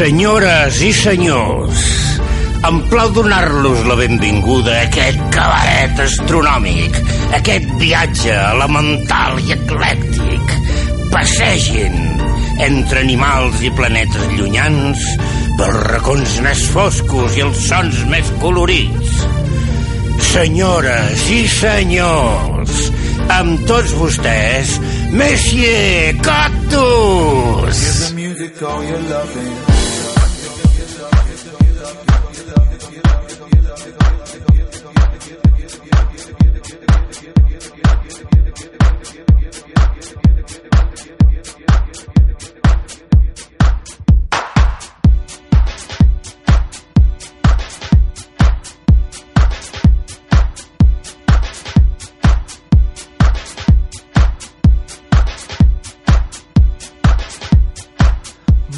Senyores i senyors, em plau donar-los la benvinguda a aquest cabaret astronòmic, aquest viatge elemental i eclèctic. Passegin entre animals i planetes llunyans pels racons més foscos i els sons més colorits. Senyores i senyors, amb tots vostès, Messier Cactus! Here's the music all you're loving.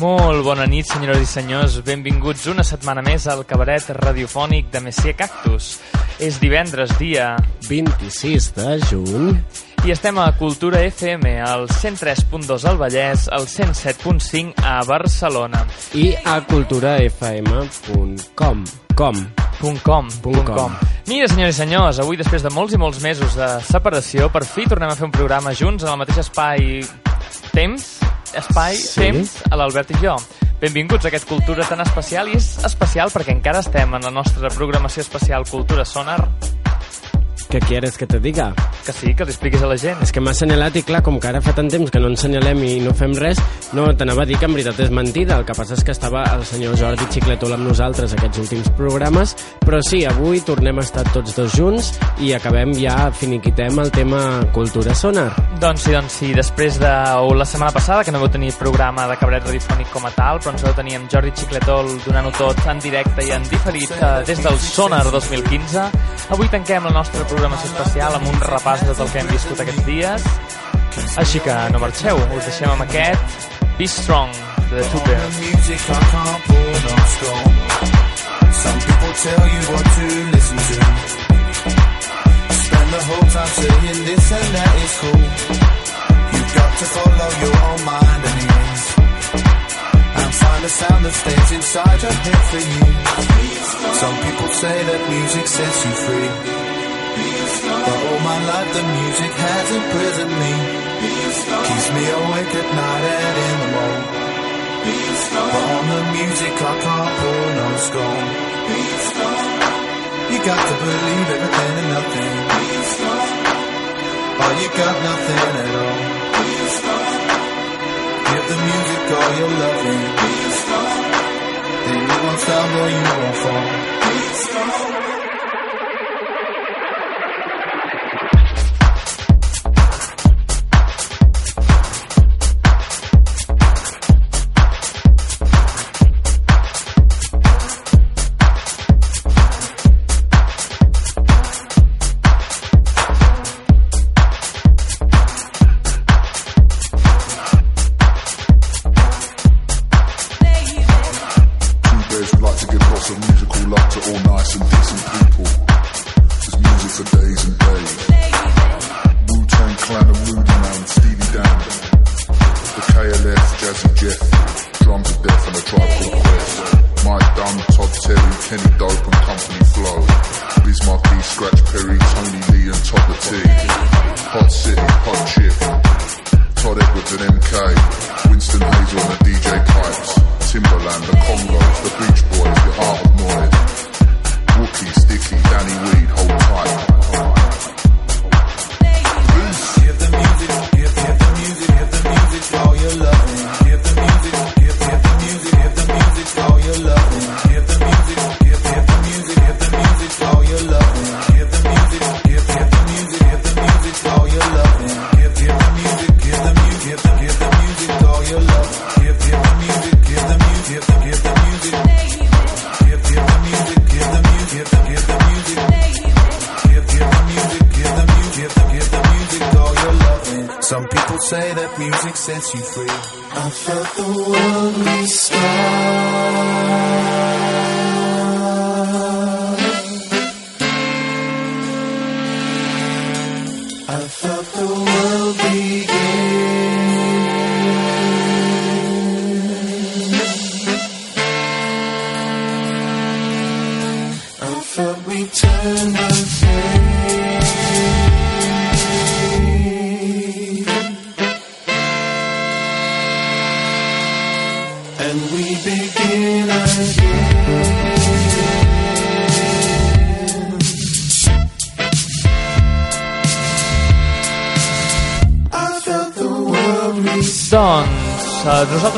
Molt bona nit, senyores i senyors. Benvinguts una setmana més al cabaret radiofònic de Messier Cactus. És divendres, dia 26 de juny. i estem a Cultura FM, al 103.2 al Vallès, al 107.5 a Barcelona. I a culturafm.com. Com. Punt .com, Punt com. com. Mira, senyors i senyors, avui, després de molts i molts mesos de separació, per fi tornem a fer un programa junts en el mateix espai temps, espai, Sí. temps, a l'Albert i jo. Benvinguts a aquest Cultura tan especial, i és especial perquè encara estem en la nostra programació especial Cultura Sonar, Què quieres que te diga? que sí, que li expliquis a la gent. És que m'ha assenyalat i clar, com que ara fa tant temps que no ensenyalem i no fem res, no t'anava a dir que en veritat és mentida. El que passa és que estava el senyor Jordi Xicletol amb nosaltres aquests últims programes, però sí, avui tornem a estar tots dos junts i acabem ja, finiquitem el tema Cultura Sonar. Doncs sí, doncs sí, després de o la setmana passada, que no vau tenir programa de cabaret radiofònic com a tal, però ens vau tenir amb Jordi Xicletol donant-ho tot en directe i en diferit eh, des del Sonar 2015. Avui tanquem la nostra programació especial amb un repàs de tot el que hem viscut aquests dies. Així que no marxeu, us deixem amb aquest Be Strong, de The Two Bears. Some people tell you what to listen to. Spend the whole time saying this and that is cool. You've got to follow your own mind anyways. And find a sound that stays inside your head for you. Some people say that music sets you free. But all my life the music has imprisoned me. Keeps me awake at night and in the morning. But on the music I can't pull no scone. You got to believe everything and nothing. Or you got nothing at all. Give the music all your loving. Then you won't stumble, you won't fall.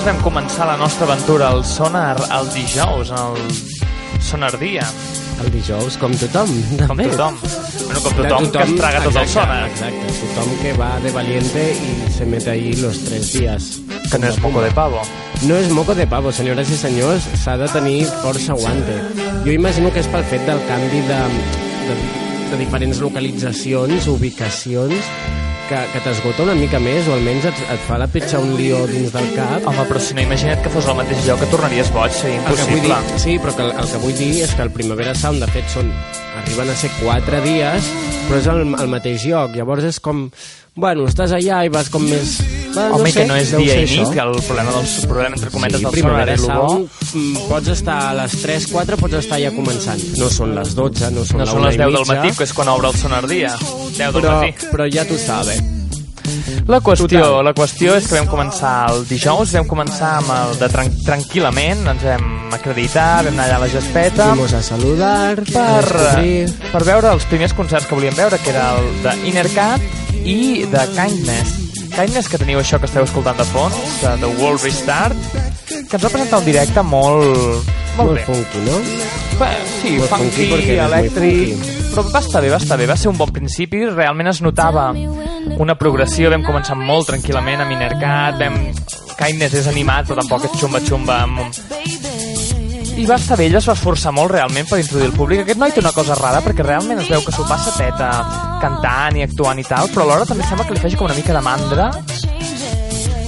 Nosaltres vam començar la nostra aventura al Sonar el dijous, en el Sonar Dia, El dijous, com tothom. com tothom. Bueno, com tothom, que es traga tot el Sonar. Exacte, tothom que va de valiente y se mete ahí los tres días. Que no és moco de pavo. No és moco de pavo, senyores i senyors, s'ha de tenir força aguante. Jo imagino que és pel fet del canvi de, de, de diferents localitzacions, ubicacions, que, que t'esgota una mica més, o almenys et, et fa la petja un lió dins del cap. Home, però si no imagina't que fos al mateix lloc, que tornaries boig, seria impossible. dir, sí, però que el, el que vull dir és que el Primavera Sound, de fet, són, arriben a ser quatre dies, però és al, al mateix lloc. Llavors és com... Bueno, estàs allà i vas com més... Home, sé, que no és deu dia i nit, que el problema, dels, el problema entre cometes Sí, del Primavera. Sound, mm, pots estar a les 3, 4, pots estar ja començant. No són les 12, no són No la són les i 10 del matí, que és quan obre el Sonar Dia. 10 del però, matí. però ja tu sabes. La qüestió, Total. la qüestió és que vam començar el dijous, vam començar amb el de tran tranquil·lament, ens vam acreditar, vam anar allà a la gespeta Vamos a saludar, a per, descobrir... per veure els primers concerts que volíem veure, que era el de Innercat i de Kindness. Kindness, que teniu això que esteu escoltant de fons, de The World Restart, que ens va presentar un directe molt... Molt, Molt bé. funky, no? Bé, sí, Molt funky, funky elèctric... Però va estar bé, va estar bé. Va ser un bon principi. Realment es notava una progressió. Vam començar molt tranquil·lament amb Innercat. Vam... Kindness és animat, però tampoc és xumba-xumba. Amb... I va estar bé, ell es va esforçar molt realment per introduir el públic. Aquest noi té una cosa rara perquè realment es veu que s'ho passa teta cantant i actuant i tal, però alhora també sembla que li faci com una mica de mandra.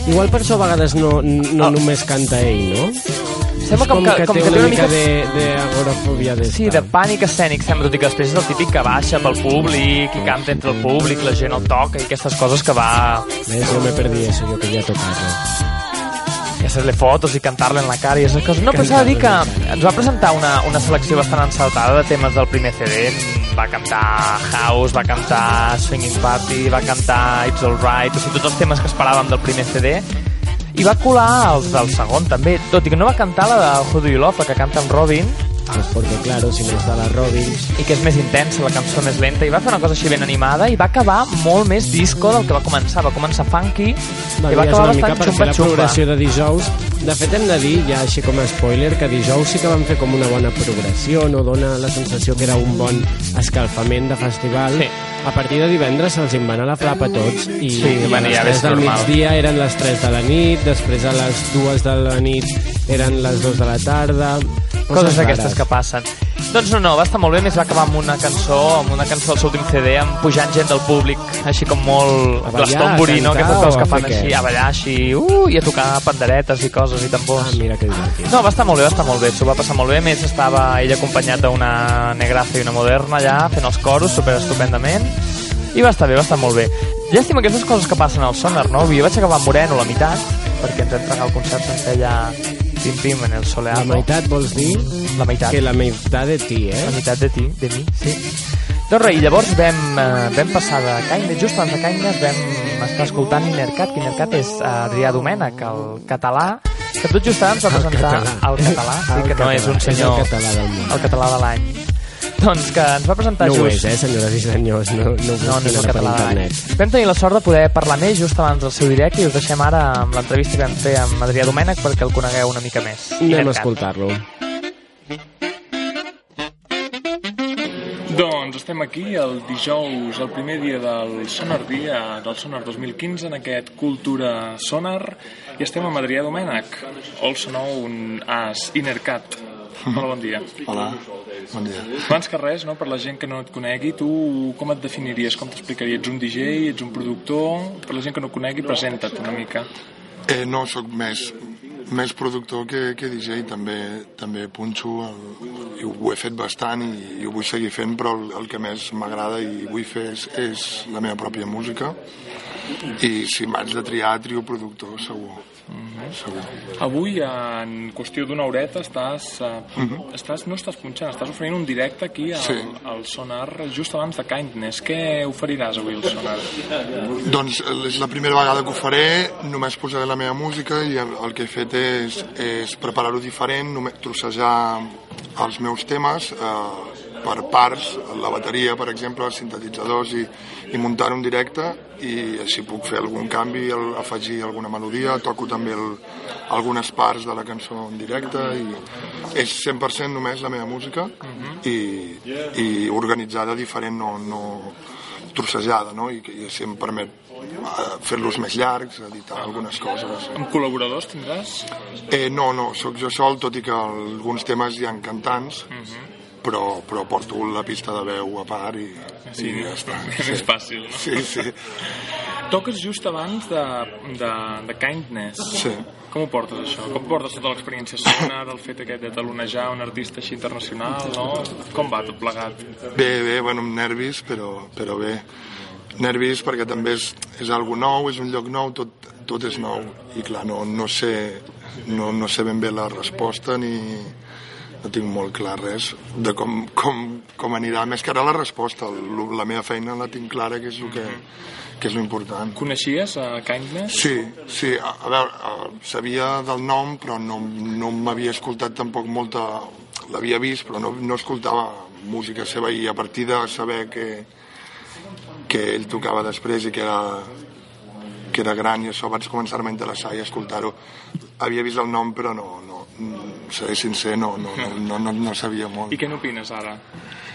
Igual per això a vegades no, no Ah. només canta ell, no? Sembla És com, que, com té que té una mica de, de agorafòbia d'esta. Sí, de pànic escènic, sembla, tot i que després és el típic que baixa pel públic i canta entre el públic, la gent el toca i aquestes coses que va Ves, yo me perdí eso, yo quería tocarlo. i hacer-le fotos i cantar-le en la cara i aquestes coses. No, però s'ha de dir que ens va presentar una, una selecció bastant encertada de temes del primer CD. Va cantar House, va cantar Swinging Party, va cantar It's Alright, o sigui, tots els temes que esperàvem del primer CD. I va colar els del segon, també, tot i que no va cantar la de Who Do You Love, la que canta amb Robin, Pues porque claro, si no está la Robin... i que és més intensa, la cançó més lenta, i va fer una cosa així ben animada, i va acabar molt més disco del que va començar. Va començar funky, Va, i va acabar bastant fer la progressió de dijous. De fet, hem de dir, ja així com a spoiler, que dijous sí que van fer com una bona progressió, no dona la sensació que era un bon escalfament de festival. Sí. A partir de divendres se'ls en va anar la flapa a tots i, Sí, i bueno, les ja 3 és del normal. migdia eren les 3 de la nit, després a les 2 de la nit eren les 2 de la tarda... coses rares. que passen. Doncs no, no, va estar molt bé, més va acabar amb una cançó, amb una cançó del seu últim CD, amb pujant gent del públic, així com molt Glastonbury, no? Aquestes coses que fan així, a ballar així, uh, i a tocar panderetes i coses i tambors. Ah, mira que divertit. No, va estar molt bé, va estar molt bé, s'ho va passar molt bé, més estava ell acompanyat d'una negraza i una moderna allà, fent els coros super estupendament, i va estar bé, va estar molt bé. Llàstima aquestes coses que passen al Sonar, no? Jo vaig acabar moreno la meitat, perquè ens vam tragar el concert sencer allà pim-pim en el La soleado. meitat vols dir La meitat. que la meitat de ti, La eh? meitat de ti, de mi, sí. Doncs res, i llavors vam, eh, vam passar de Kindness, just abans de Kindness vam estar escoltant Inercat, que Inercat és eh, Adrià Domènech, el català, que tot just ara ens va El presentar català. el català, sí, El que no és un és el senyor... català del món. El català de l'any. Doncs que ens va presentar No ho just... és, eh, senyores i senyors, no, no ho No, no és el català. Vam tenir la sort de poder parlar més just abans del seu directe i us deixem ara amb l'entrevista que vam fer amb Adrià Domènech perquè el conegueu una mica més. Anem a escoltar-lo. Doncs estem aquí el dijous, el primer dia del Sonar Dia, del Sonar 2015, en aquest Cultura Sonar, i estem amb Adrià Domènech, also known as Innercat. Hola, bon dia. Hola, bon dia. Abans que res, no, per la gent que no et conegui, tu com et definiries, com t'explicaries? Ets un DJ, ets un productor? Per la gent que no et conegui, presenta't una mica. Eh, no, sóc més, més productor que, que DJ, també, també punxo, el, i ho he fet bastant i, i ho vull seguir fent, però el, el que més m'agrada i vull fer és, és la meva pròpia música i si m'haig de triar, trio productor, segur. Segur. Avui, en qüestió d'una horeta, estàs, uh, estàs, no estàs punxant, estàs oferint un directe aquí al, Sí. al Sonar just abans de Kindness. Què oferiràs avui al Sonar? Doncs eh, és la primera vegada que ho faré, només posaré la meva música i el el que he fet és, és preparar-ho diferent, només trossejar els meus temes eh, per parts, la bateria, per exemple, els sintetitzadors i, i muntar un directe i així puc fer algun canvi, el, afegir alguna melodia, toco també el, algunes parts de la cançó en directe i és 100% només la meva música i, i organitzada diferent, no, no trossejada, no? I, i així em permet eh, fer-los més llargs, editar algunes coses. Amb col·laboradors tindràs? Eh, no, no, sóc jo sol, tot i que alguns temes hi ha cantants, però, però porto la pista de veu a part i, Sí, i ja està. és més fàcil, no? Sí, sí, Toques just abans de, de, de Kindness. sí. Com ho portes, això? Com portes tota l'experiència sonar, el fet aquest de talonejar un artista així internacional, no? Com va tot plegat? Bé, bé, bueno, amb nervis, però, però bé. Nervis perquè també és, és algo nou, és un lloc nou, tot, tot és nou. I clar, no, no, sé, no, no sé ben bé la resposta ni no tinc molt clar res de com, com, com anirà. Més que ara la resposta, la meva feina la tinc clara, que és el que, que és l'important. Coneixies a Kindness? Sí, sí, a, a veure, a, sabia del nom, però no, no m'havia escoltat tampoc molta... L'havia vist, però no, no escoltava música seva i a partir de saber que, que ell tocava després i que era, que era gran i això vaig començar-me a interessar i a escoltar-ho. Havia vist el nom, però no, no, seré sincer, no, no, no, no, no, sabia molt. I què n'opines ara?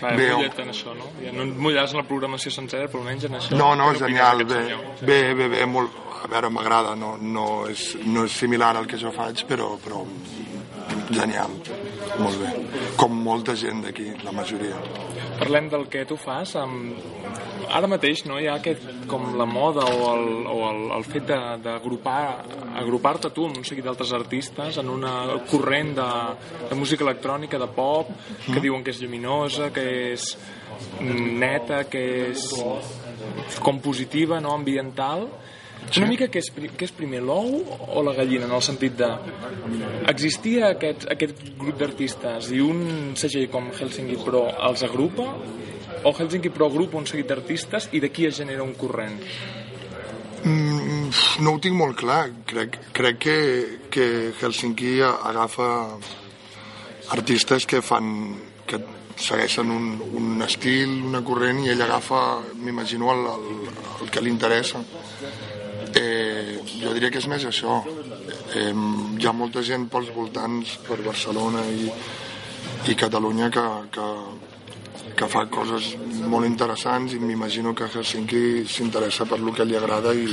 Va, Bé, mulla't en això, no? Ja no et mullaràs en la programació sencera, però almenys en això. No, no, n'opines genial, bé, bé, bé, bé, molt, a veure, m'agrada, no, no, és, no és similar al que jo faig, però, però genial, molt bé. Com molta gent d'aquí, la majoria. Parlem del que tu fas. Amb... Ara mateix no hi ha aquest, com la moda o el, o el, el fet de- d'agrupar agrupar-te tu amb un seguit d'altres artistes en una corrent de, de música electrònica, de pop, que diuen que és lluminosa, que és mm, neta, que és com positiva, no? ambiental. Una mica què és, què és primer, l'ou o la gallina, en el sentit de... Existia aquest, aquest grup d'artistes i un segell com Helsinki Pro els agrupa o Helsinki Pro agrupa un seguit d'artistes i d'aquí es genera un corrent? Mm, no ho tinc molt clar. Crec, crec que, que Helsinki agafa artistes que fan que segueixen un, un estil, una corrent i ell agafa, m'imagino, el, el, el que li interessa. Eh, jo diria que és més això. Eh, hi ha molta gent pels voltants, per Barcelona i, i Catalunya que, que, que fa coses molt interessants i m'imagino que Helsinki s'interessa per lo que li agrada i,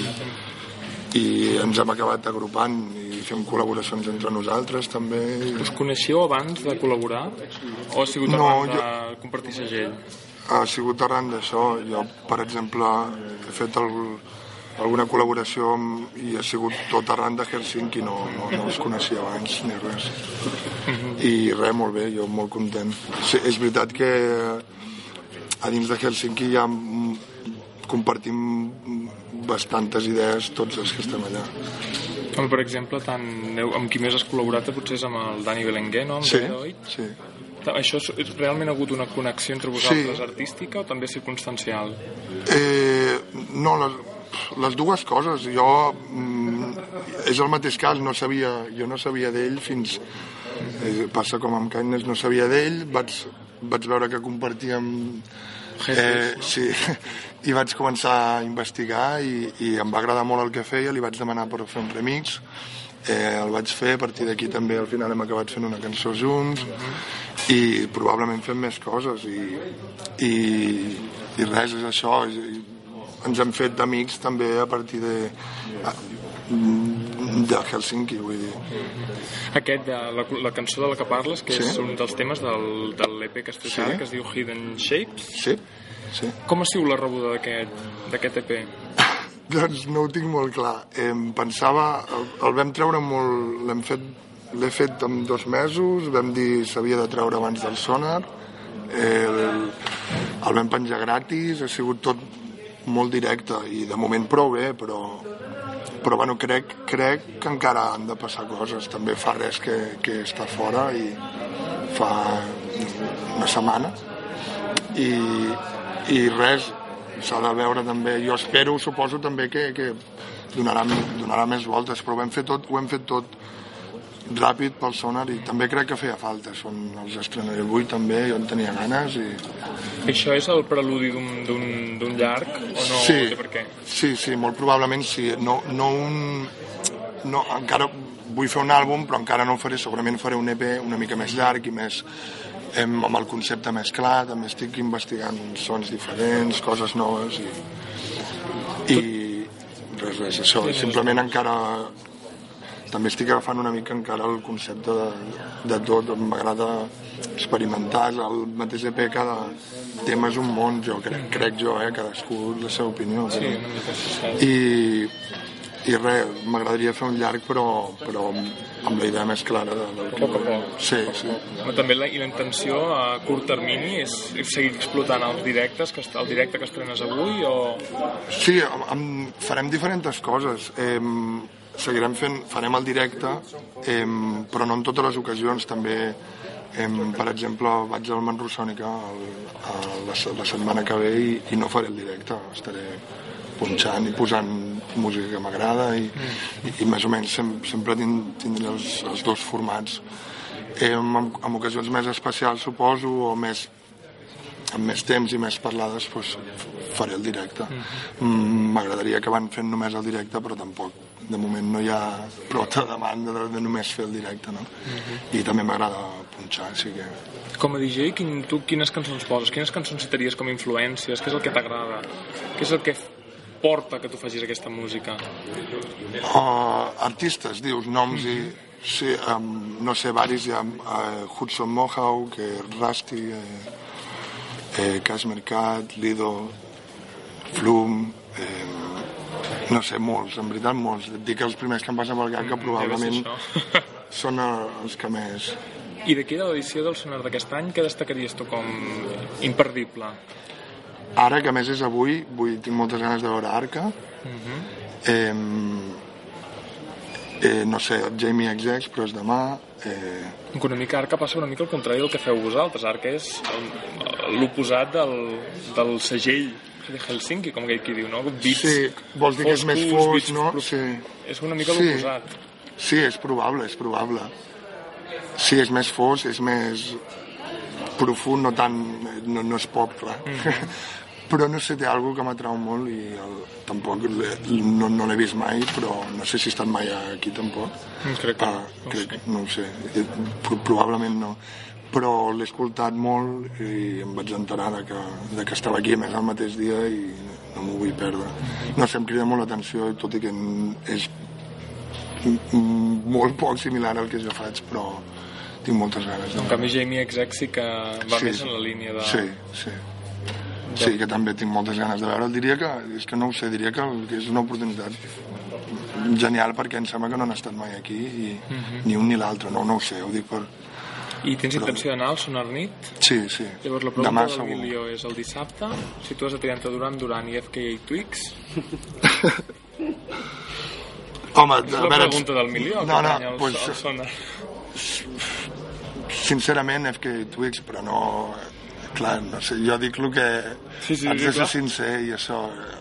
i ens hem acabat agrupant i fem col·laboracions entre nosaltres també Us coneixíeu abans de col·laborar o ha sigut No, abans jo- de compartir segell? ha sigut arran d'això jo per exemple he fet el, alguna col·laboració amb, i ha sigut tot arran de Helsinki no, no, no els coneixia abans ni res i res, molt bé, jo molt content sí, és veritat que a dins de Helsinki ja compartim bastantes idees tots els que estem allà Com per exemple, tant, amb qui més has col·laborat potser és amb el Dani Belenguer, no? Amb sí, Deloitte. sí Això és, és realment ha hagut una connexió entre vosaltres artística o també circumstancial? Eh, no, les, les dues coses. Jo, mm, és el mateix cas, no sabia, jo no sabia d'ell fins... Eh, passa com amb Kindness, no sabia d'ell, vaig, vaig veure que compartíem... Eh, sí, i vaig començar a investigar i, i em va agradar molt el que feia, li vaig demanar per fer un remix, eh, el vaig fer, a partir d'aquí també al final hem acabat fent una cançó junts i probablement fem més coses i, i, i res, és això i, ens hem fet amics també a partir de a- de Helsinki, vull dir. Aquest, de, la, la cançó de la que parles, que Sí. és un dels temes del, de l'EP que has fet Sí. ara, que es diu Hidden Shapes. Sí, sí. Com ha sigut la rebuda d'aquest EP? Doncs no ho tinc molt clar. Em pensava, el, el vam treure molt... L'hem fet, l'he fet en dos mesos, vam dir s'havia de treure abans del sonar, el, el vam penjar gratis, ha sigut tot molt directe i de moment prou bé, però, però bueno, crec, crec que encara han de passar coses. També fa res que, que està fora i fa una setmana i, i res, s'ha de veure també, jo espero, suposo també que, que donarà, donarà més voltes, però ho hem fet tot, ho hem fet tot ràpid pel sonar i també crec que feia falta, són els estrenaré avui també, jo en tenia ganes i... Això és el preludi d'un- llarg o no? Sí, té per què? sí, sí, molt probablement sí, no, no un... No, encara vull fer un àlbum, però encara no ho faré, segurament faré un EP una mica més llarg i més em, amb el concepte més clar, també estic investigant sons diferents, coses noves i, i res, res, això, simplement encara també estic agafant una mica encara el concepte de, de tot, m'agrada experimentar, el mateix EP cada tema és un món, jo crec, crec jo, eh, cadascú la seva opinió. Sí, Però... I, i res, m'agradaria fer un llarg però, però amb, la idea més clara de, del A poc a poc. Sí, sí. Però també la, i la intenció a curt termini és, seguir explotant els directes, que el directe que estrenes avui o... Sí, farem diferents coses. Eh, seguirem fent, farem el directe, eh, però no en totes les ocasions. També, eh, per exemple, vaig al Manrosònica el, a la, la setmana que ve i, i no faré el directe. Estaré punxant i posant música que m'agrada i, i, i més o menys sem, sempre tind, tindré els, els dos formats. Eh, en, en ocasions més especials, suposo, o més amb més temps i més parlades doncs, faré el directe Mm, m'agradaria que van fent només el directe però tampoc de moment no hi ha prou de demanda de, de només fer el directe no? i també m'agrada punxar així que Com a DJ, quin, tu quines cançons poses? Quines cançons citaries com a influències? Què és el que t'agrada? Què és el que porta que tu facis aquesta música? uh, artistes, dius, noms i sí, um, no sé, varis hi ha uh, Hudson Mohawk eh, Rusty eh, eh, Cash Mercat, Lido Flum eh, no sé, molts, en veritat molts. Et dic els primers que em passen pel cap que probablement són els que més. I d'aquí de l'edició del Sonar d'aquest any, què destacaries tu com imperdible? ara que més és avui vull, tinc moltes ganes de veure Arca. Eh, eh, no sé, Jamie XX però és demà eh, Que una mica Arca passa una mica al contrari del que feu vosaltres. Arca és el- l'oposat del, del segell de Helsinki, com aquell qui diu, no? Beats sí, vols dir que és més foscos, fos, beats no? Sí. És una mica Sí. l'oposat. Sí, és probable, és probable. Sí, és més fos, és més profund, no tant... No, no és pop, clar. però no sé, té alguna que m'atrau molt i el, tampoc no, no l'he vist mai, però no sé si he estat mai aquí tampoc. Mm, crec que Ah, no. crec, no ho sé, eh, pro- probablement no. Però l'he escoltat molt i em vaig enterar de que, de que estava aquí, més, el mateix dia i no m'ho vull perdre. No sé, em crida molt l'atenció, tot i que és molt poc similar al que jo faig, però tinc moltes ganes. En De... canvi, Jamie XX sí que va més en la línia de... Sí, sí. Sí, que també tinc moltes ganes de veure'l. Diria que, és que no ho sé, diria que, que és una oportunitat genial perquè em sembla que no han estat mai aquí i Mhm. ni un ni l'altre, no, no ho sé, ho dic per... I tens intenció d'anar al Sonar Nit? Sí, sí. Llavors la pregunta Demà del segur. milió és el dissabte, si tu has de triar entre Duran Duran i FKA Twix, Home, és la veure, pregunta del milió, No, no, el, pues, el Sonar. sincerament FK Twix, però no... Clar, no sé, jo dic el que... Sí, sí, haig sí, de ser sincer i això... eh,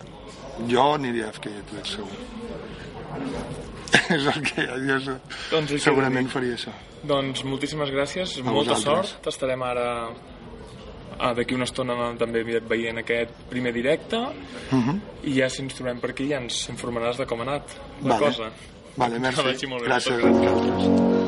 Jo aniria a FK Twix, segur. És el que jo. Doncs segurament faria això. Doncs moltíssimes gràcies, A molta vosaltres. sort. Estarem ara ah, d'aquí una estona també veient aquest primer directe Mhm. i ja si ens trobem per aquí ja ens informaràs de com ha anat la Vale. cosa. Vale, merci. Gràcies. moltes gràcies.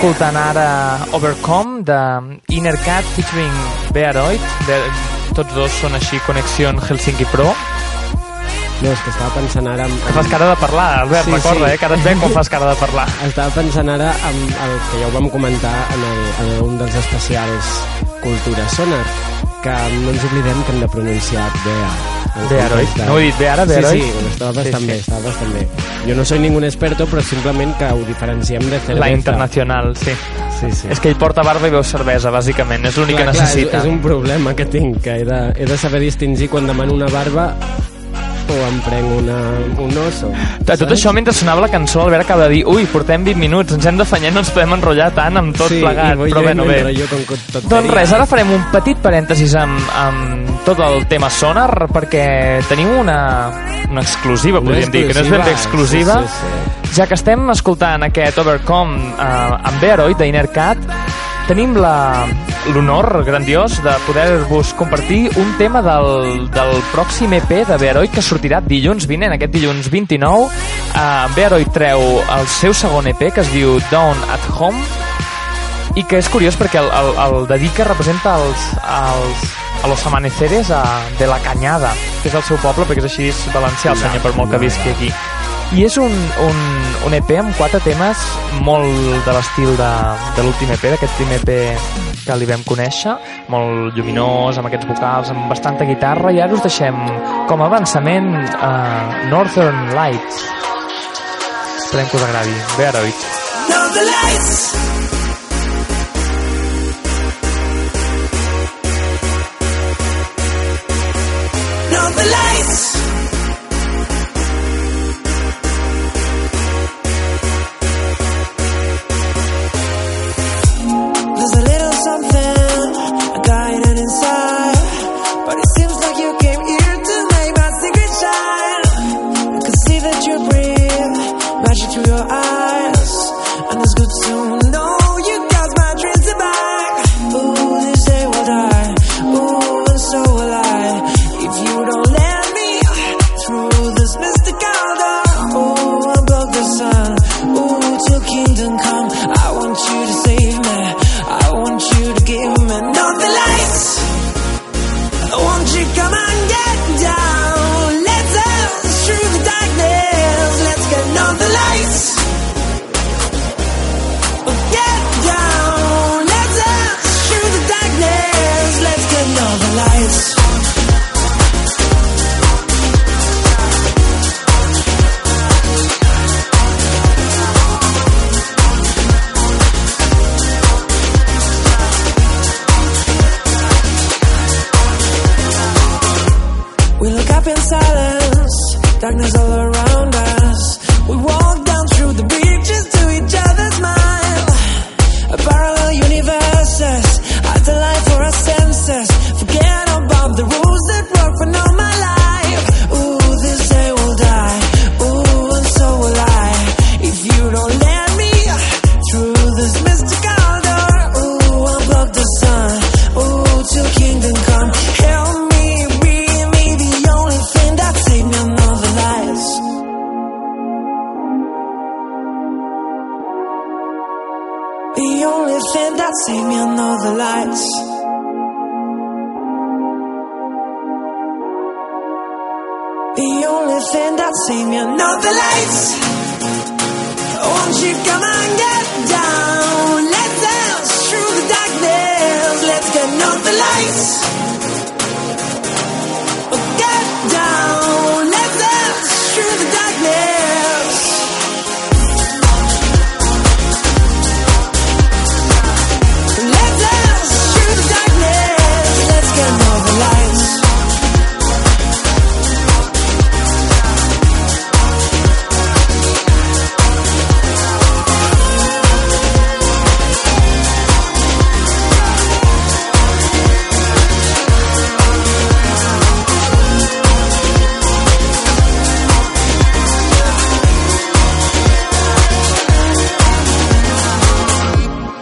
Escoltant ara Overcome de Inner Cat featuring Bearoid. Be tots dos són així Connexion Helsinki Pro. No, és que estava pensant ara... En, Que fas cara de parlar, Albert, Sí, recorda, sí. eh, que ara et veig quan fas cara de parlar. Estava pensant ara en el que ja ho vam comentar en, el, en un dels especials Cultura Sonar, que no ens oblidem que hem de pronunciar Bea. de- No ho he dit bé ara, Bearoid? Sí, sí, estava bastant Sí, sí. bé, estava bastant bé. Jo no soy ningún experto, però simplement que ho diferenciem de cerveza. La internacional, sí. Sí, sí. És que ell porta barba i veu cervesa, bàsicament. És l'únic que Clar, clar, necessita. és, és un problema que tinc, que he de, he de saber distingir quan demano una barba o em prenc una, un oso. A tot això, mentre sonava la cançó, l'Albert acaba de dir ui, portem 20 minuts, ens hem d'afanyar, no ens podem enrotllar tant amb tot sí, plegat. Però bé. Jo com tot Doncs res, ara farem un petit parèntesis amb, amb tot el tema sonar, perquè tenim una, una exclusiva, Una podríem dir, que no és ben bé exclusiva, Sí, sí, ja que estem escoltant aquest Overcome eh, amb Bearoid d'Inner Cat, tenim la- l'honor grandiós de poder-vos compartir un tema del, del pròxim EP de Bearoid que sortirà dilluns vinent, aquest dilluns 29. Uh, Bearoid treu el seu segon EP que es diu Down at Home i que és curiós perquè el, el, el dedica representa els, els, a los amaneceres a, de la Canyada, que és el seu poble, perquè és així valencià el senyor, per molt que visqui aquí. I és un, un, un EP amb quatre temes molt de l'estil de, de l'últim EP, d'aquest primer EP que li vam conèixer, molt lluminós, amb aquests vocals, amb bastanta guitarra, i ara us deixem com a avançament uh, Northern Lights. Esperem que us agradi. Bearoid. Know the lights.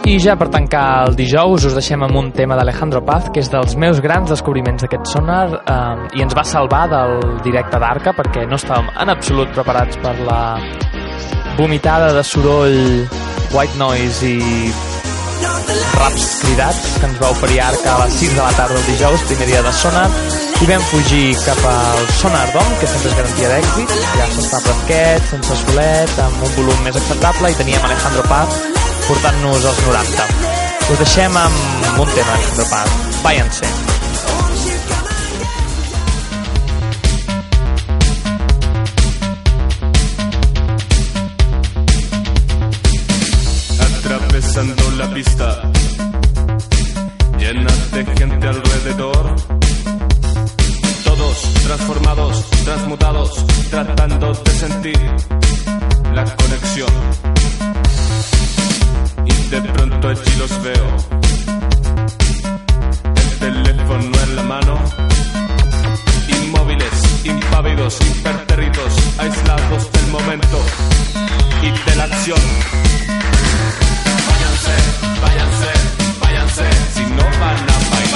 I ja per tancar el dijous us deixem amb un tema d'Alejandro Paz, que és dels meus grans descobriments d'aquest sonar eh, i ens va salvar del directe d'Arca perquè no estàvem en absolut preparats per la vomitada de soroll White Noise i Raps Cridats, que ens va oferir Arca a les 6 de la tarda el dijous, primer dia de Sonar, i vam fugir cap al Sonar Dom, que sempre és garantia d'èxit, ja s'està fresquet, sense solet, amb un volum més acceptable, i teníem Alejandro Paz portant-nos als 90. Us deixem amb un tema, Alejandro Paz. Váyanse. atravesando la pista, llena de gente alrededor. Todos transformados, transmutados, tratando de sentir la conexión. De pronto allí los veo. El teléfono en la mano. Inmóviles, impávidos, impertérritos, aislados del momento y de la acción. Váyanse, váyanse, váyanse, si no van a bailar.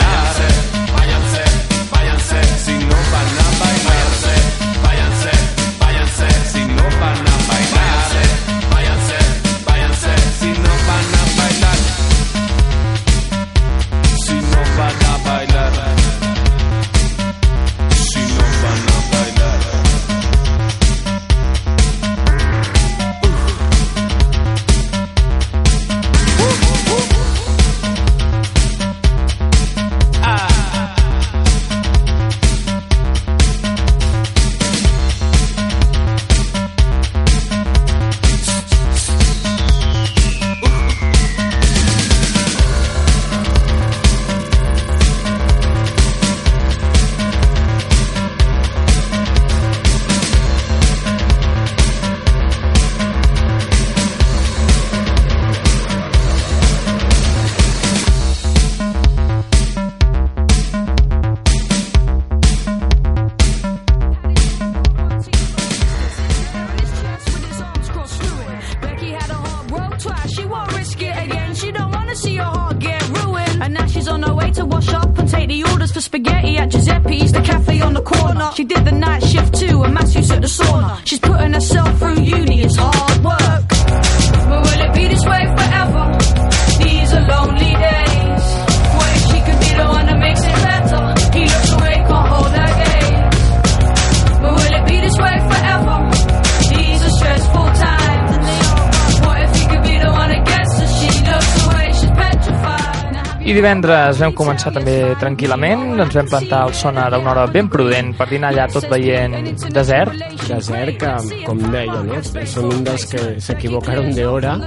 Divendres vam començar també tranquil·lament, ens vam plantar al sonar a una hora ben prudent per dinar allà tot veient desert. Desert que, com deia, no? són un dels que s'equivocaron d'hora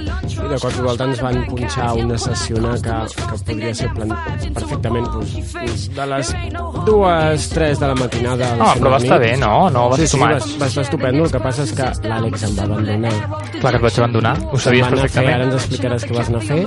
i de cop i volta ens van punxar una sessiona que, que podria ser plan... perfectament pues, de les dues, tres de la matinada. al No, però va estar bé, no? No va sí, ser sí, va, va estar estupendo. El que passa és que l'Àlex em va abandonar. Clar que et vaig abandonar, ho sabies a fer, ara perfectament. ens explicaràs què vas anar a fer.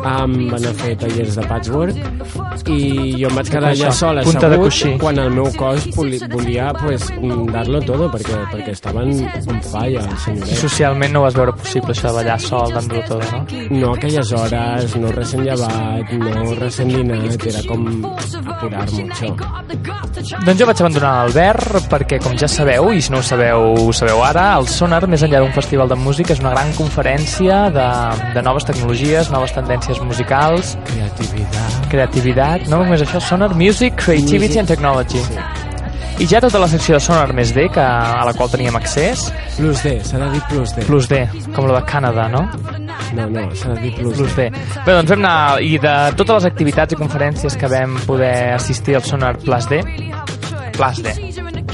Um, van a fer tallers de patchwork i jo em vaig quedar allà Això, sol punta de assegut coixí. quan el meu cos voli- volia pues, dar-lo todo perquè, perquè estaven on falla, el I senyoret. socialment no ho vas veure possible, això de ballar sol, dant-lo tot, no? No aquelles hores, no recent llevat, no recent dinat, era com apurar mucho. Doncs jo vaig abandonar l'Albert perquè, com ja sabeu, i si no ho sabeu, ho sabeu ara, el Sonar, més enllà d'un festival de música, és una gran conferència de, de noves tecnologies, noves tendències musicals, Creativitat. creativitat, no només això, Sonar Music, Creativity Music. and Technology. I ja tota la secció de Sonar més D, que, a la qual teníem accés, Plus D, s'ha de dir plus D. plus D, com la de Canadà, no? No, no, s'ha de dir plus, Plus D. D. Bé, doncs vam anar, i de totes les activitats i conferències que vam poder assistir al Sonar Plus D, Plus D,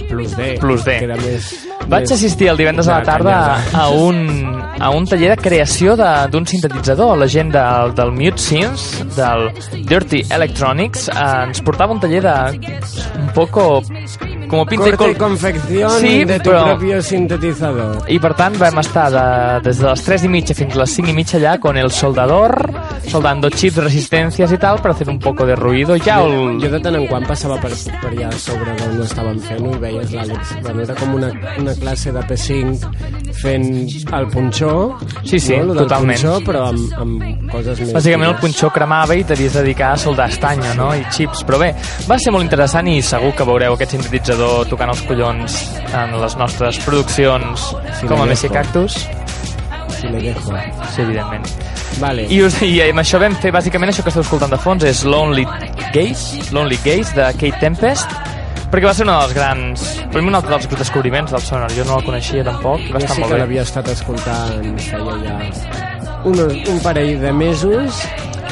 Plus D. Plus D. Que era més... Vaig assistir el divendres a la tarda a un, a un taller de creació de- d'un sintetitzador. La gent del, del Mute Synths, del Dirty Electronics, eh, ens portava un taller de un poco como pinta Corte y col... confección Sí, de tu però- propio sintetizador. I per tant vam estar de, des de les 3 i mitja fins a les 5 i mitja allà con el soldador, soldando chips, resistencias y tal, para hacer un poco de ruido. Ja el... Jo de tant en quant passava per, per allà sobre d'on estaven fent-ho i veies l'Àlex. Bueno, era com una, una classe de P5 fent el punxó. Sí, sí, no? Totalment. Punxó, però amb, amb coses més... Bàsicament el punxó cremava i t'havies de dedicar a soldar estanya, no? I xips. Però bé, va ser molt interessant i segur que veureu aquest sintetitzador tocant els collons en les nostres produccions Sí, com a Messi. Cactus. si le dejo. Sí, evidentment. Vale. I, us, I amb això vam fer, bàsicament, això que esteu escoltant de fons és Lonely Gaze, Lonely Gaze, de Kate Tempest, perquè va ser un dels grans... Per mi un altre dels descobriments del sonar. Jo no el coneixia tampoc, va Jo estar sí molt que bé. l'havia estat escoltant feia ja un, un parell de mesos.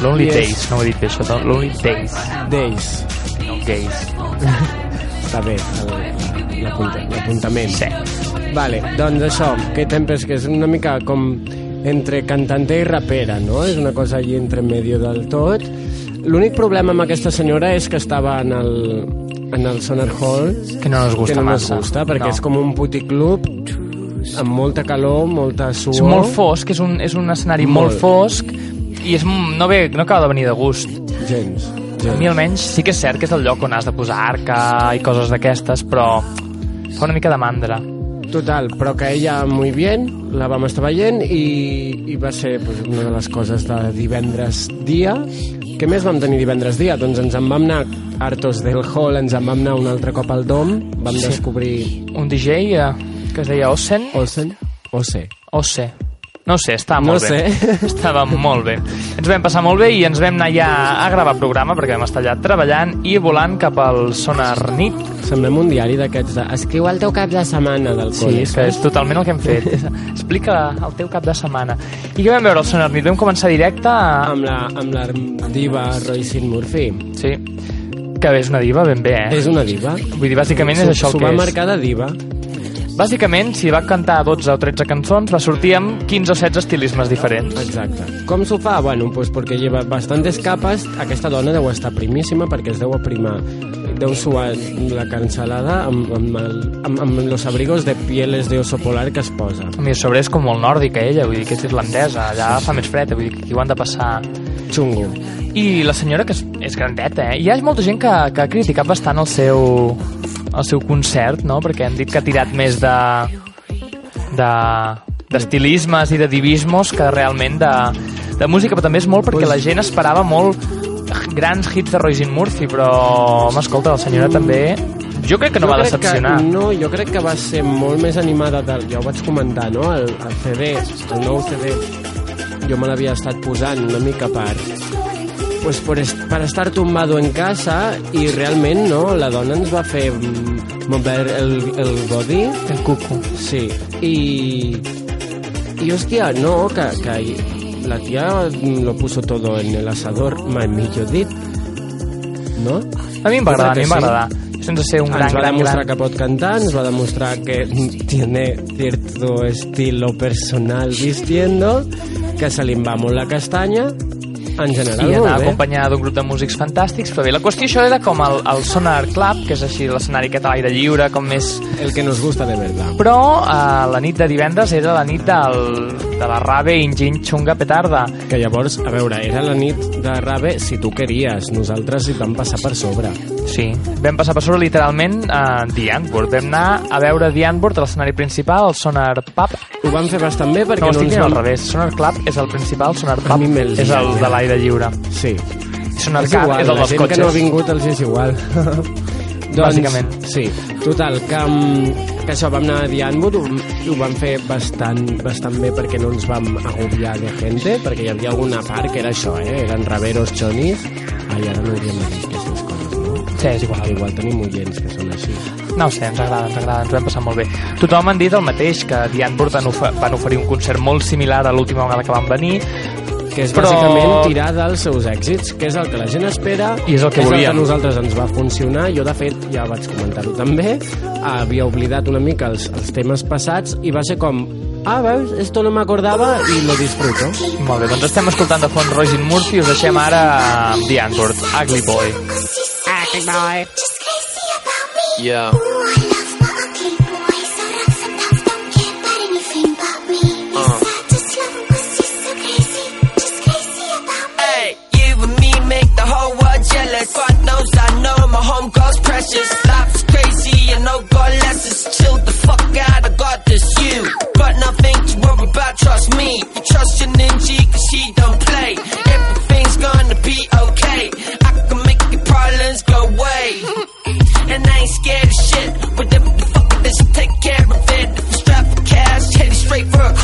Lonely I és- Days, no ho he dit bé, això. Lonely Days, Days. no Gaze. Està bé, l'apunta- l'apuntament. Sí. Vale, doncs això, que Tempest, que és una mica com entre cantante i rapera, no? És una cosa allí entre medio del tot. L'únic problema amb aquesta senyora és que estava en el, en el Sonar Hall Que no nos gusta que no massa. ens gusta, perquè No. és com un puticlub amb molta calor, molta suor... És molt fosc, és un, és un escenari molt, Molt. fosc i és, no, ve, no acaba de venir de gust. Gens, A mi almenys sí que és cert que és el lloc on has de posar arca i coses d'aquestes, però fa una mica de mandra. Total, però que ella muy bien, la vam estar veient i, i va ser pues, una de les coses de divendres dia. Què més vam tenir divendres dia? Doncs ens en vam anar hartos del hall, ens en vam anar un altre cop al Dom, vam Sí. descobrir Un DJ eh, que es deia Ossen, Olsen, Ose. Osse. No sé, estava No molt bé. sé. Estava molt bé. Ens vam passar molt bé i ens vam anar ja a gravar programa perquè vam estar allà treballant i volant cap al Sonar Nit. Semblem un diari d'aquests de... Escriu el teu cap de setmana del Sí, col·le. és que és totalment el que hem fet. Explica el teu cap de setmana. I què vam veure al Sonar Nit? Vam començar directe a... Amb la, amb la diva Roisin Murphy. Sí, que és una diva ben bé, eh? És una diva. Vull dir, bàsicament és S'ho- això el S'ho que va és. marcar de diva. Bàsicament, si va cantar 12 o 13 cançons, va sortir amb 15 o 16 estilismes diferents. Exacte. Com s'ho fa? Bueno, pues porque lleva bastantes capes. Aquesta dona deu estar primíssima perquè es deu aprimar. Deu suar la cansalada amb, amb, el, amb, amb los abrigos de pieles de oso polar que es posa. A mi a sobre és com molt nòrdica, ella, vull dir que és irlandesa, allà fa més fred, vull dir que aquí ho han de passar... Xungo. I la senyora, que és, és grandeta, eh? Hi ha molta gent que, que ha criticat bastant el seu, el seu concert, no? Perquè han dit que ha tirat més de de d'estilismes i de divismos que realment de, de música, però també és molt perquè la gent esperava molt grans hits de Roisin Murphy, però, home, escolta, la senyora també... Jo crec que no Jo va decepcionar. Que, no, jo crec que va ser molt més animada del, ja ho vaig comentar, no? El, el CD, el nou CD, jo me l'havia estat posant una mica per pues por, est per estar tumbado en casa i realment no, la dona ens va fer mm, mover el, el body El cuco. sí i i hòstia, no, que, que la tía lo puso todo en el asador mai millor dit no? A mi em va agradar, a mi em va que sí. agradar. Sense ser un gran, ens va gran, demostrar gran... que pot cantar, ens va demostrar que tiene cierto estilo personal vistiendo, que se li va molt la castanya, en general i anar acompanyada d'un grup de músics fantàstics, però bé, la qüestió això era com el, el Sonar Club, que és així l'escenari aquest a l'aire lliure, com més... El que nos gusta de verdad. Però eh, la nit de divendres era la nit del, de la Rave Ingin Chunga Petarda. Que llavors, a veure, era la nit de Rave si tu queries, nosaltres hi vam passar per sobre. Sí, vam passar per sobre literalment a The Antwoord. Vam anar a veure The Antwoord a l'escenari principal, el Sonar Pub. Ho vam fer bastant bé perquè No, no, ens dient al vam... revés. Sonar Club és el principal, Sonar Pub és el de ja. L'aire lliure. Sí. És Car igual, és el dels cotxes. que no ha vingut els és igual. doncs, Bàsicament. Sí, total, que, mm, que això vam anar a Dianwood i ho vam fer bastant, bastant bé perquè no ens vam agobiar de gente, perquè hi havia alguna part que era això, eh? eren raveros xonis. Ai, ara no hauríem de dir aquestes coses, no? Sí, és igual. Igual tenim oients que són així. No ho sé, ens agrada, ens agrada, ens ho hem passat molt bé. Tothom han dit el mateix, que ofe van oferir un concert molt similar a l'última vegada que van venir, que és Però- bàsicament tirar dels seus èxits, que és el que la gent espera I és el que és el que a nosaltres ens va funcionar. Jo, de fet, ja vaig comentar-ho també, havia oblidat una mica els, els temes passats i va ser com, ah, veus, esto no m'acordava i lo disfruto. Molt bé, doncs estem escoltant de fons Roisin Murphy i us deixem ara amb The Antwoord, Ugly Boy. Yeah. Jealous. God knows I know my home girl's precious. Life's crazy and no God lessons. Chill the fuck out, I got this. You got nothing to worry about, trust me. You trust your ninja, cause she don't play. Everything's gonna be okay. I can make your problems go away. And I ain't scared of shit. Whatever the fuck it is, take care of it. If strap for cash, headed straight for a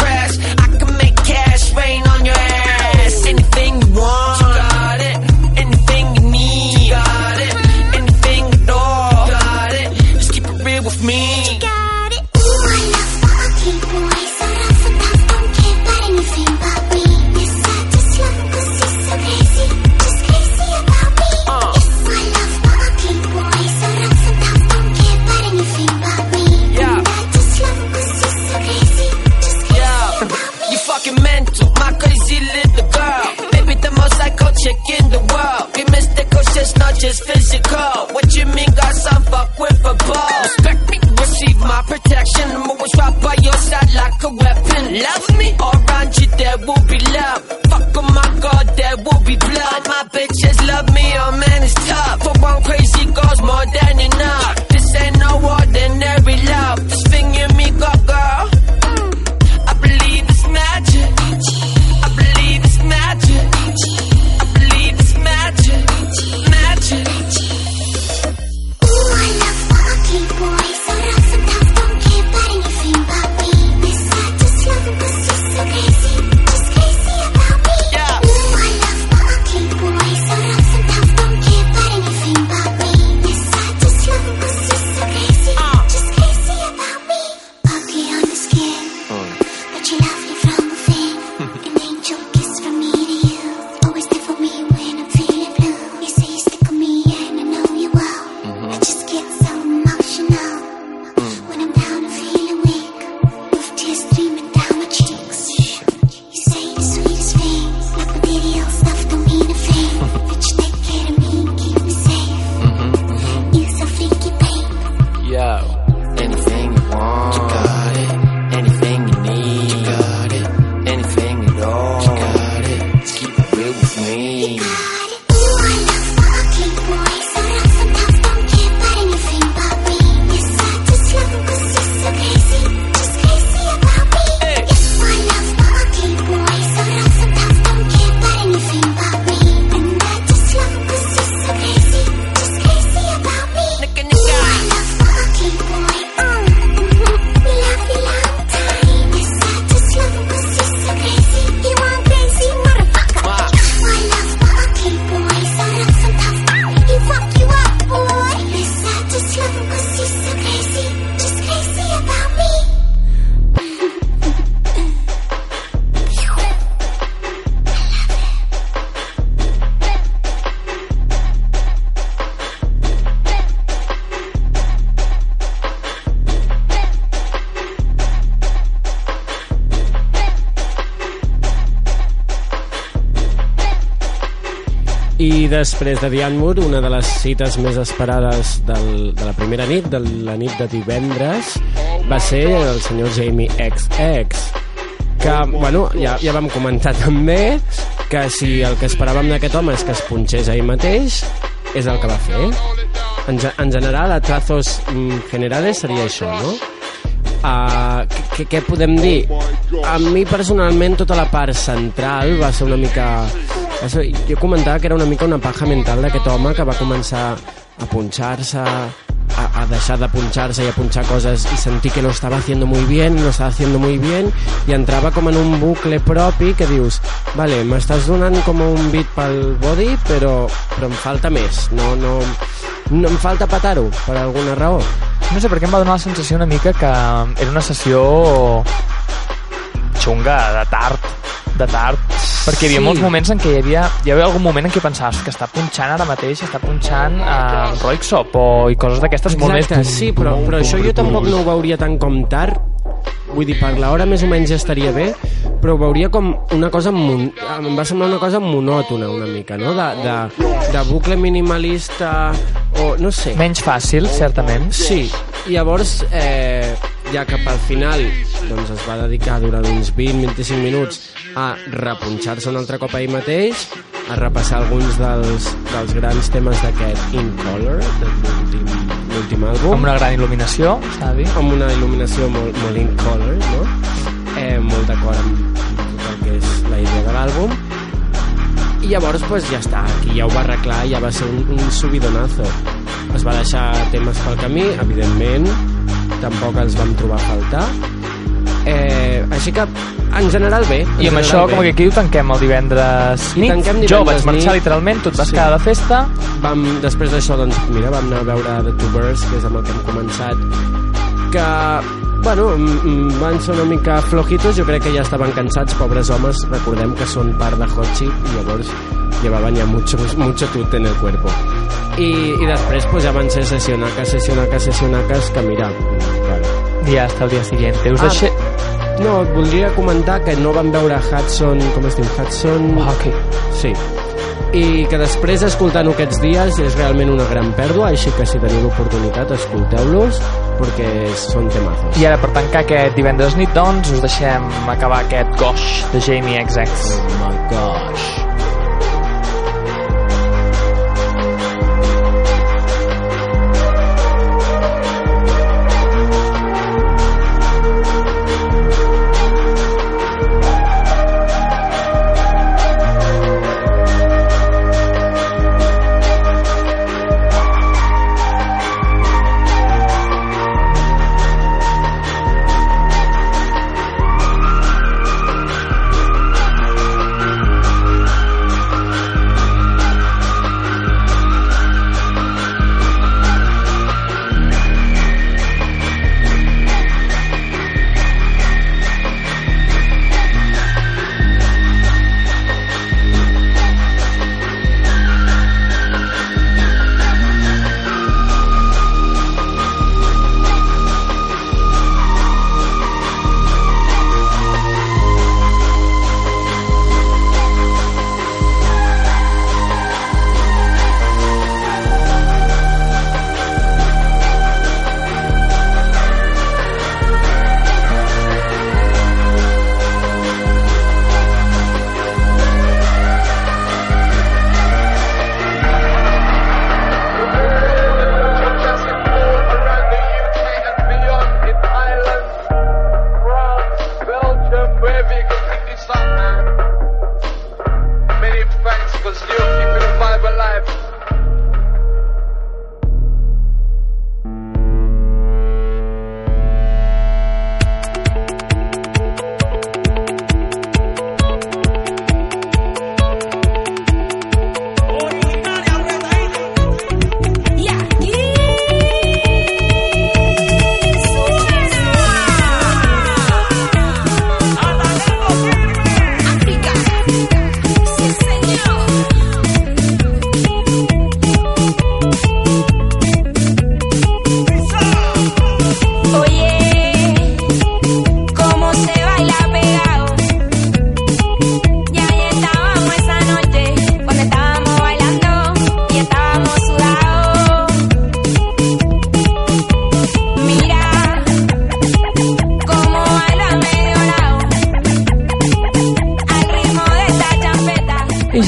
fucking mental. My crazy little girl. Baby, the most psycho chick in the world. Be mystical, shit's not just physical. What you mean, got some fuck with a ball? Respect me, receive my protection. I'm always right by your side like a weapon. Love me, around you there will be love. Fuck on my god, there will be blood. My bitches love me, oh man, it's tough. For one crazy després de Diane Moore, una de les cites més esperades del, de la primera nit, de la nit de divendres, va ser el senyor Jamie XX, que, bueno, ja, ja vam comentar també que si el que esperàvem d'aquest home és que es punxés ell mateix, és el que va fer. En, en general, a trazos mm, generales seria això, no? Uh, què podem dir? A mi personalment tota la part central va ser una mica... Ser, jo comentava que era una mica una paja mental d'aquest home que va començar a punxar-se, a, a deixar de punxar-se i a punxar coses i sentir que no estava haciendo muy bien, no estava haciendo muy bien i entrava com en un bucle propi que dius, vale, m'estàs donant com un beat pel body però, però em falta més. No, no, no em falta patar-ho per alguna raó. No sé, perquè em va donar la sensació una mica que era una sessió xunga, de tard, de tard, perquè hi havia Sí. molts moments en què hi havia, hi havia algun moment en què pensaves que està punxant ara mateix, està punxant a Roixop o i coses d'aquestes molt més... Exacte, sí, però, però això jo tampoc no ho veuria tant com tard. Vull dir, per l'hora més o menys ja estaria bé, però ho veuria com una cosa... Mon... Em va semblar una cosa monòtona una mica, no? De, de, de bucle minimalista o no sé. Menys fàcil, certament. Sí, i llavors, eh, ja cap al final, doncs es va dedicar durant uns 20-25 minuts a repunxar-se un altre cop a ell mateix, a repassar alguns dels, dels grans temes d'aquest In Color, l'últim àlbum. Amb una gran il·luminació, s'ha de dir. Amb una il·luminació molt, molt in color, no? Eh, molt d'acord amb tot el que és la idea de l'àlbum. I llavors, pues, ja està, aquí ja ho va arreglar, ja va ser un, un subidonazo. Es va deixar temes pel camí, evidentment, tampoc els vam trobar a faltar. Eh, així que, en general, bé. en I amb general, això, bé. com que aquí ho tanquem el divendres I nit. tanquem jo divendres vaig marxar nit. literalment, tu et vas Sí. quedar de festa. Vam, després d'això, doncs, mira, vam anar a veure The Two Birds, que és amb el que hem començat, que, bueno, van ser una mica flojitos, jo crec que ja estaven cansats, pobres homes, recordem que són part de Hot Chip, i llavors llevaban ya mucho, mucho tut en el cuerpo. I, i després pues, ja van ser sessionacas, sessionacas, sessionacas, que mira, bueno. Ja hasta el dia siguiente. Us Ah, deixé... No, et voldria comentar que no vam veure Hudson, com es diu? Hudson... Hawkey. Sí. i que després escoltant-ho aquests dies és realment una gran pèrdua, així que si teniu l'oportunitat escolteu-los perquè són temazos. I ara, per tancar aquest divendres nit, doncs, us deixem acabar aquest Gosh de Jamie XX. Oh my gosh.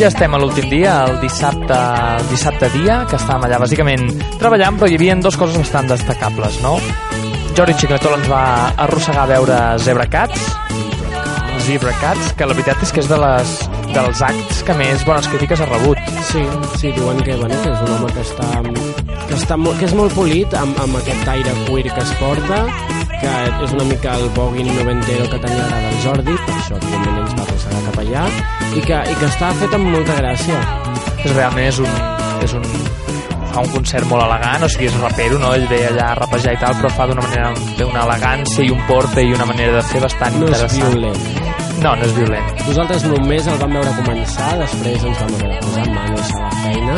Ja estem a l'últim dia, el dissabte, el dissabte dia, que estàvem allà bàsicament treballant, però hi havia dues coses bastant destacables, no? Jordi Xicletol ens va arrossegar a veure Zebra Cats, Zebra Cats, que la veritat és que és de les, dels acts que més bones crítiques ha rebut. Sí, sí, diuen que, bueno, que és un home que està, que, està molt, que és molt polit amb, amb aquest aire queer que es porta, que és una mica el boguin noventero que tenia agrada el Jordi, per això evidentment ens va cap allà, i que, i que està fet amb molta gràcia. És realment és un, és un, fa un concert molt elegant, o sigui, és rapero, no? Ell ve allà a rapejar i tal, però fa d'una manera, té una elegància i un porte i una manera de fer bastant No és interessant. violent. No, no és violent. Nosaltres només el vam veure començar, després ens vam haver de posar manos a la feina,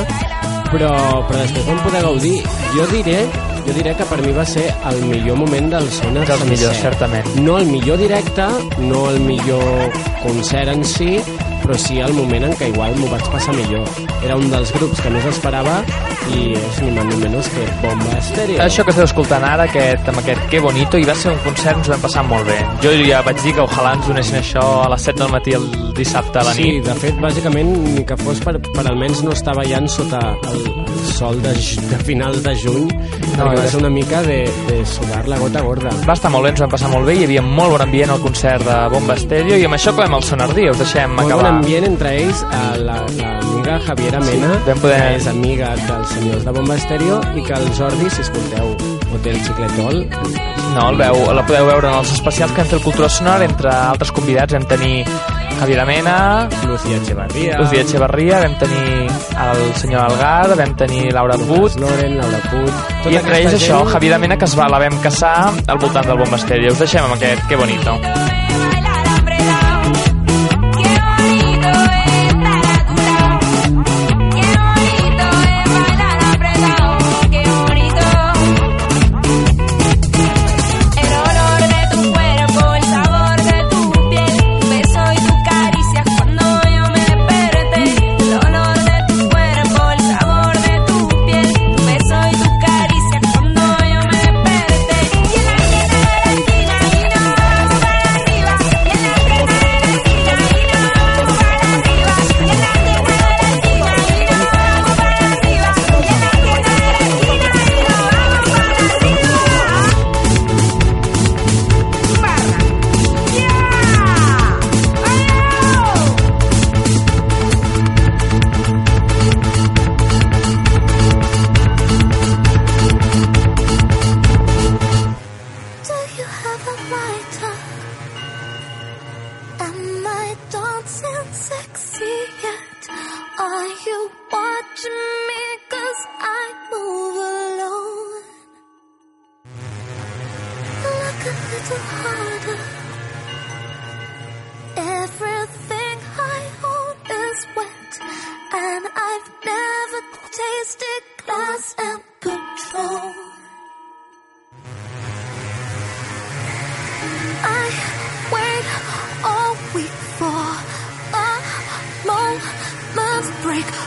però, però després vam poder gaudir. Jo diré, jo diré que per mi va ser el millor moment del Sonar Dels sencer. millors, certament. No el millor directe, no el millor concert en si, però sí el moment en què igual m'ho vaig passar millor. Era un dels grups que més esperava i és ni més ni menys que Bomba Estèreo. Això que esteu escoltant ara, aquest, amb aquest Que Bonito, i va ser un concert, ens ho vam passar molt bé. Jo ja vaig dir que ojalà ens donessin això a les 7 del matí el dissabte a la Sí, nit. de fet, bàsicament, ni que fos per, per almenys no estar ballant sota el sol de, de finals de juny, no, va ser una mica de, de sudar la gota gorda. Va estar molt bé, ens vam passar molt bé, hi havia molt bon ambient al concert de Bomba Estéreo, i amb això acabem el Sonardí, us deixem Molt acabar. bon ambient entre ells, eh, la, l'amiga Javiera Mena, vam poder- que és amiga dels senyors de Bomba Estèreo, i que el Jordi, si escolteu Hotel Xicletol, No, el veu, la podeu veure en els especials que hem fet el Cultura Sonora, entre altres convidats vam tenir Javier Mena, Lucía Echevarría, Lucía Echevarría, vam tenir el senyor Algar, vam tenir Laura But, Loren, Laura Puig... tota i entre ells aquesta això, gent- Javier Mena, que es va, la vam caçar al voltant del Bomba Estéreo. Us deixem amb aquest Que Bonito.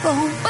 Moment's break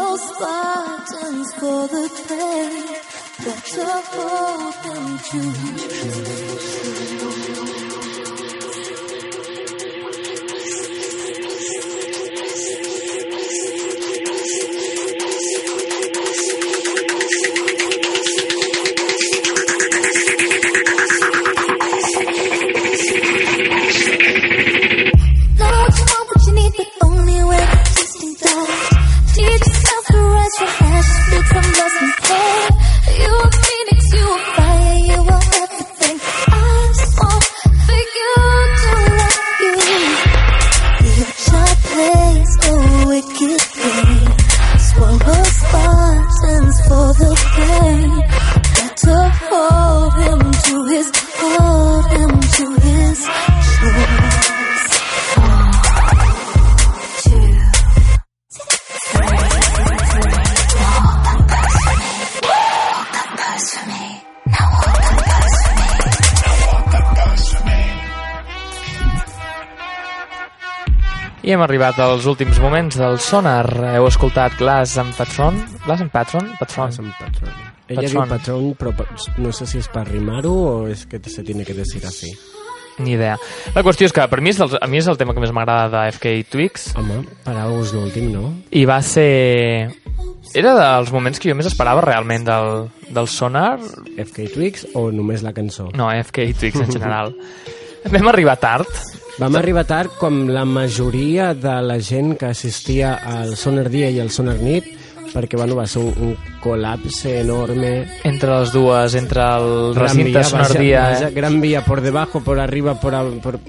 those buttons for the train that you're hoping to. I hem arribat als últims moments del sonar. Heu escoltat Glass and Patron? Glass and Patron? Patron. Glass and Patron. Ella Patron. diu patrón, però no sé si és per rimar-ho o és que se tiene que decir así. Ni idea. La qüestió és que per mi és, dels, a mi és el tema que més m'agrada de FK Twix. Home, és l'últim, no? I va ser... Era dels moments que jo més esperava realment del, del sonar. FK Twix o només la cançó? No, FK Twix en general. Vam arribar tard. Vam arribar tard com la majoria de la gent que assistia al Sonar Dia i al Sonar Nit perquè bueno, va ser un, un col·lapse enorme Entre les dues, entre el recinte Sonar Dia... vaja, Gran Vía por debajo, por arriba, por, a- por,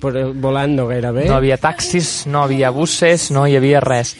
por volando gairebé. No havia taxis, no havia buses, no hi havia res.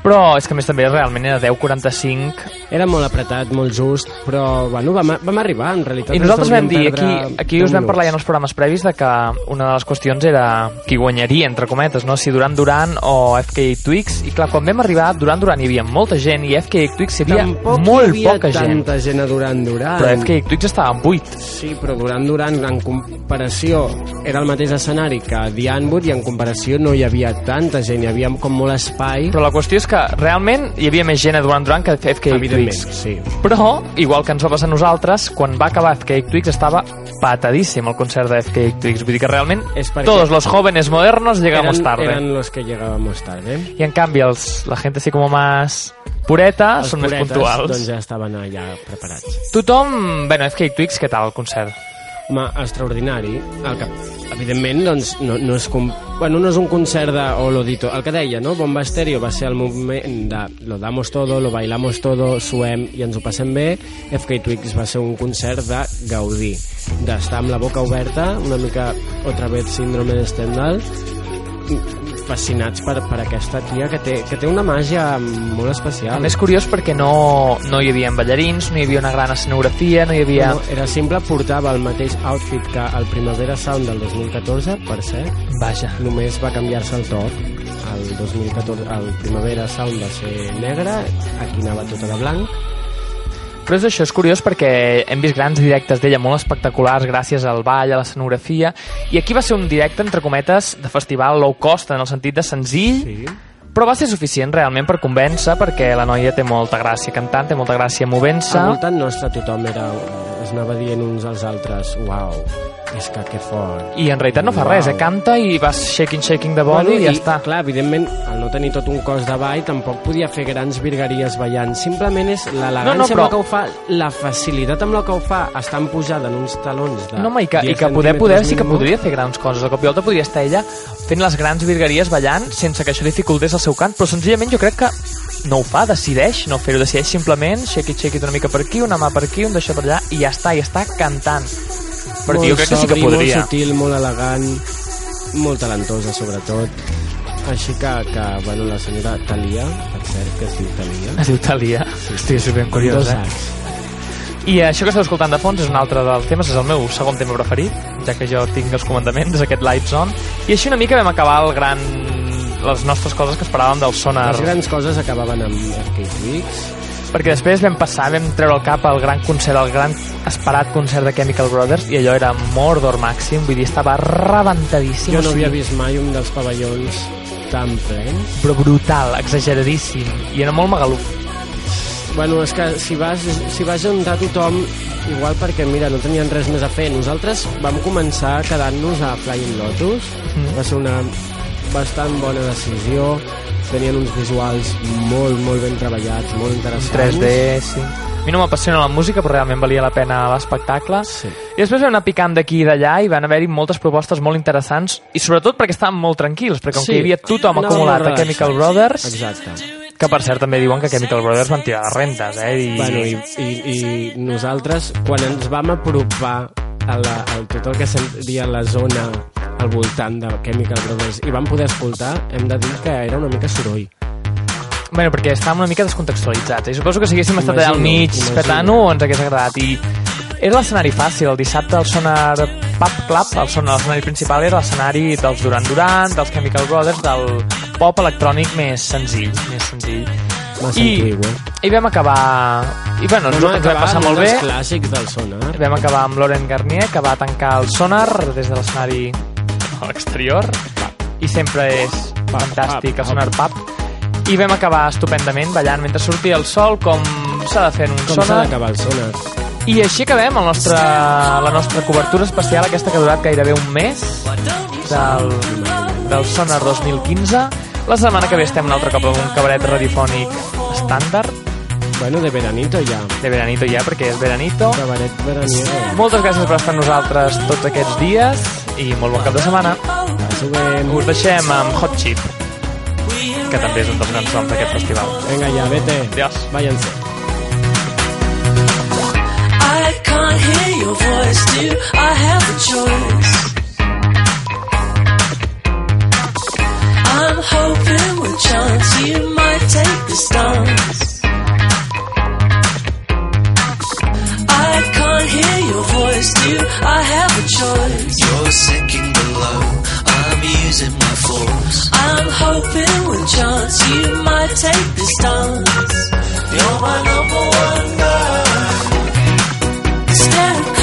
Però és que més també realment era 10.45 Era molt apretat, molt just, però bueno, vam, vam arribar, en realitat. I nosaltres vam dir, aquí, aquí us vam parlar ja en els programes previs de que una de les qüestions era qui guanyaria, entre cometes, no? si Duran Duran o FK Twix, i clar, quan vam arribar, Duran Duran hi havia molta gent i FK Twix hi havia Tampoc molt hi havia poca gent. tanta gent a Duran Duran. Però FK Twix estava en 8. Sí, però Duran Duran, en comparació, era el mateix escenari que Diane Wood i en comparació no hi havia tanta gent, hi havia com molt espai. Però la qüestió és que realment hi havia més gent a Duran Duran que a FK Evidentment, Twigs. sí. Però, igual que ens va passar a nosaltres, quan va acabar FK Twigs estava patadíssim el concert de FK Twigs. Vull dir que realment perquè- todos los jóvenes modernos llegamos Eren- tarde. Eren los que llegábamos tarde. Y en cambio, els, la gente así como más pureta Els són més puretes, puntuals. Doncs ja estaven allà preparats. Tothom... Bueno, FK Twigs, què tal el concert? Home, extraordinari. El que, evidentment, doncs, no, no, és com, bueno, no és un concert de, o lo dito, el que deia, no? Bomba Estéreo va ser el moment de lo damos todo, lo bailamos todo, suem i ens ho passem bé. FK Twigs va ser un concert de gaudir, d'estar amb la boca oberta, una mica, otra vez, síndrome de Stendhal, fascinats per, per aquesta tia que té, que té una màgia molt especial. A més curiós perquè no, no hi havia ballarins, no hi havia una gran escenografia, no hi havia... No, era simple, portava el mateix outfit que el Primavera Sound del 2014, per cert. Vaja. Només va canviar-se el to. El 2014, el Primavera Sound va ser negre, aquí anava tota de blanc. Però és això, és curiós perquè hem vist grans directes d'ella molt espectaculars gràcies al ball, a l'escenografia, i aquí va ser un directe, entre cometes, de festival low cost, en el sentit de senzill, sí. però va ser suficient realment per convèncer, perquè la noia té molta gràcia cantant, té molta gràcia movent-se. Al voltant nostre tothom era, es anava dient uns als altres, uau, és que que fort. I en realitat no fa res, eh? canta i vas shaking, shaking de body i ja està. Clar, evidentment, al no tenir tot un cos de ball, tampoc podia fer grans virgueries ballant. Simplement és l'elegància No, no, però- amb la que ho fa, la facilitat amb la que ho fa, estant pujada en uns talons de No, home, i que, i 10 que poder, poder sí que podria fer grans coses. A cop i volta podria estar ella fent les grans virgueries ballant sense que això dificultés el seu cant, però senzillament jo crec que no ho fa, decideix no fer-ho, decideix simplement shake it, shake it una mica per aquí, una mà per aquí, un d'això per allà, i ja està, i està cantant. Perquè molt jo crec que sí que podria. Molt sutil, molt elegant, molt talentosa, sobretot. Així que, que bueno, la senyora Talia, per cert, que es diu Talia. Es diu Talia. Hosti, és ben curiós, Dos eh? I això que esteu escoltant de fons és un altre dels temes, és el meu segon tema preferit, ja que jo tinc els comandaments, és aquest Lights On. I així una mica vam acabar el gran les nostres coses que esperàvem del sonar. Les grans coses acabaven amb Arcade Weeks. Perquè després vam passar, vam treure al cap el gran concert, el gran esperat concert de Chemical Brothers, i allò era Mordor màxim, vull dir, estava rebentadíssim. Jo no havia vist mai un dels pavellons tan plens. Però brutal, exageradíssim, i era molt magaluf. Bueno, és que si vas, si vas juntar tothom, igual perquè, mira, no tenien res més a fer. Nosaltres vam començar quedant-nos a Flying Lotus. Mm. Va ser una bastant bona decisió. Tenien uns visuals molt, molt ben treballats, molt interessants. 3D, sí. A mi no m'apassiona la música, però realment valia la pena l'espectacle. Sí. I després vam anar picant d'aquí i d'allà i van haver-hi moltes propostes molt interessants i sobretot perquè estàvem molt tranquils, perquè com Sí, que hi havia tothom anàvem acumulat a relaxats. Chemical Brothers, Exacte. que per cert també diuen que Chemical Brothers van tirar rentes, eh? I... Bueno, i, i, i nosaltres, quan ens vam apropar a, la, a tot el que seria la zona al voltant de Chemical Brothers i vam poder escoltar, hem de dir que era una mica soroll. Bueno, perquè estàvem una mica descontextualitzats. I suposo que si haguéssim estat allà al Imagino, mig imagino. petant-ho ens hagués agradat. I era l'escenari fàcil. El dissabte el Sonar Pub Club, el sonar l'escenari principal era l'escenari dels Duran Duran, dels Chemical Brothers, del pop electrònic més senzill. Més senzill. Massa I, antigu. I vam acabar... I bueno, nosaltres ens vam passar molt bé. Clàssics del sonar. Vam acabar amb Lauren Garnier, que va tancar el Sonar des de l'escenari a l'exterior. I sempre és fantàstic el Sonar Pub. I vam acabar estupendament ballant mentre sortia el sol, com s'ha de fer en un Com s'ha sonar. d'acabar el sonar? I així acabem el nostre, la nostra cobertura especial, aquesta que ha durat gairebé un mes, del, del Sonar 2015. La setmana que ve estem un altre cop amb un cabaret radiofònic estàndard. Bueno, de veranito ja. De veranito ja, perquè és veranito. Cabaret veraniego. Moltes gràcies per estar amb nosaltres tots aquests dies i molt bon cap de setmana. Us deixem amb Hot Chip, que també és un dels grans noms d'aquest festival. Vinga ja, vete. Adiós. Váyanse. I can't hear your voice, do I have a choice? I'm hoping with chance you I hear your voice. Do I have a choice? You're sinking below. I'm using my force. I'm hoping with chance you might take the stance. You're my number one girl. Step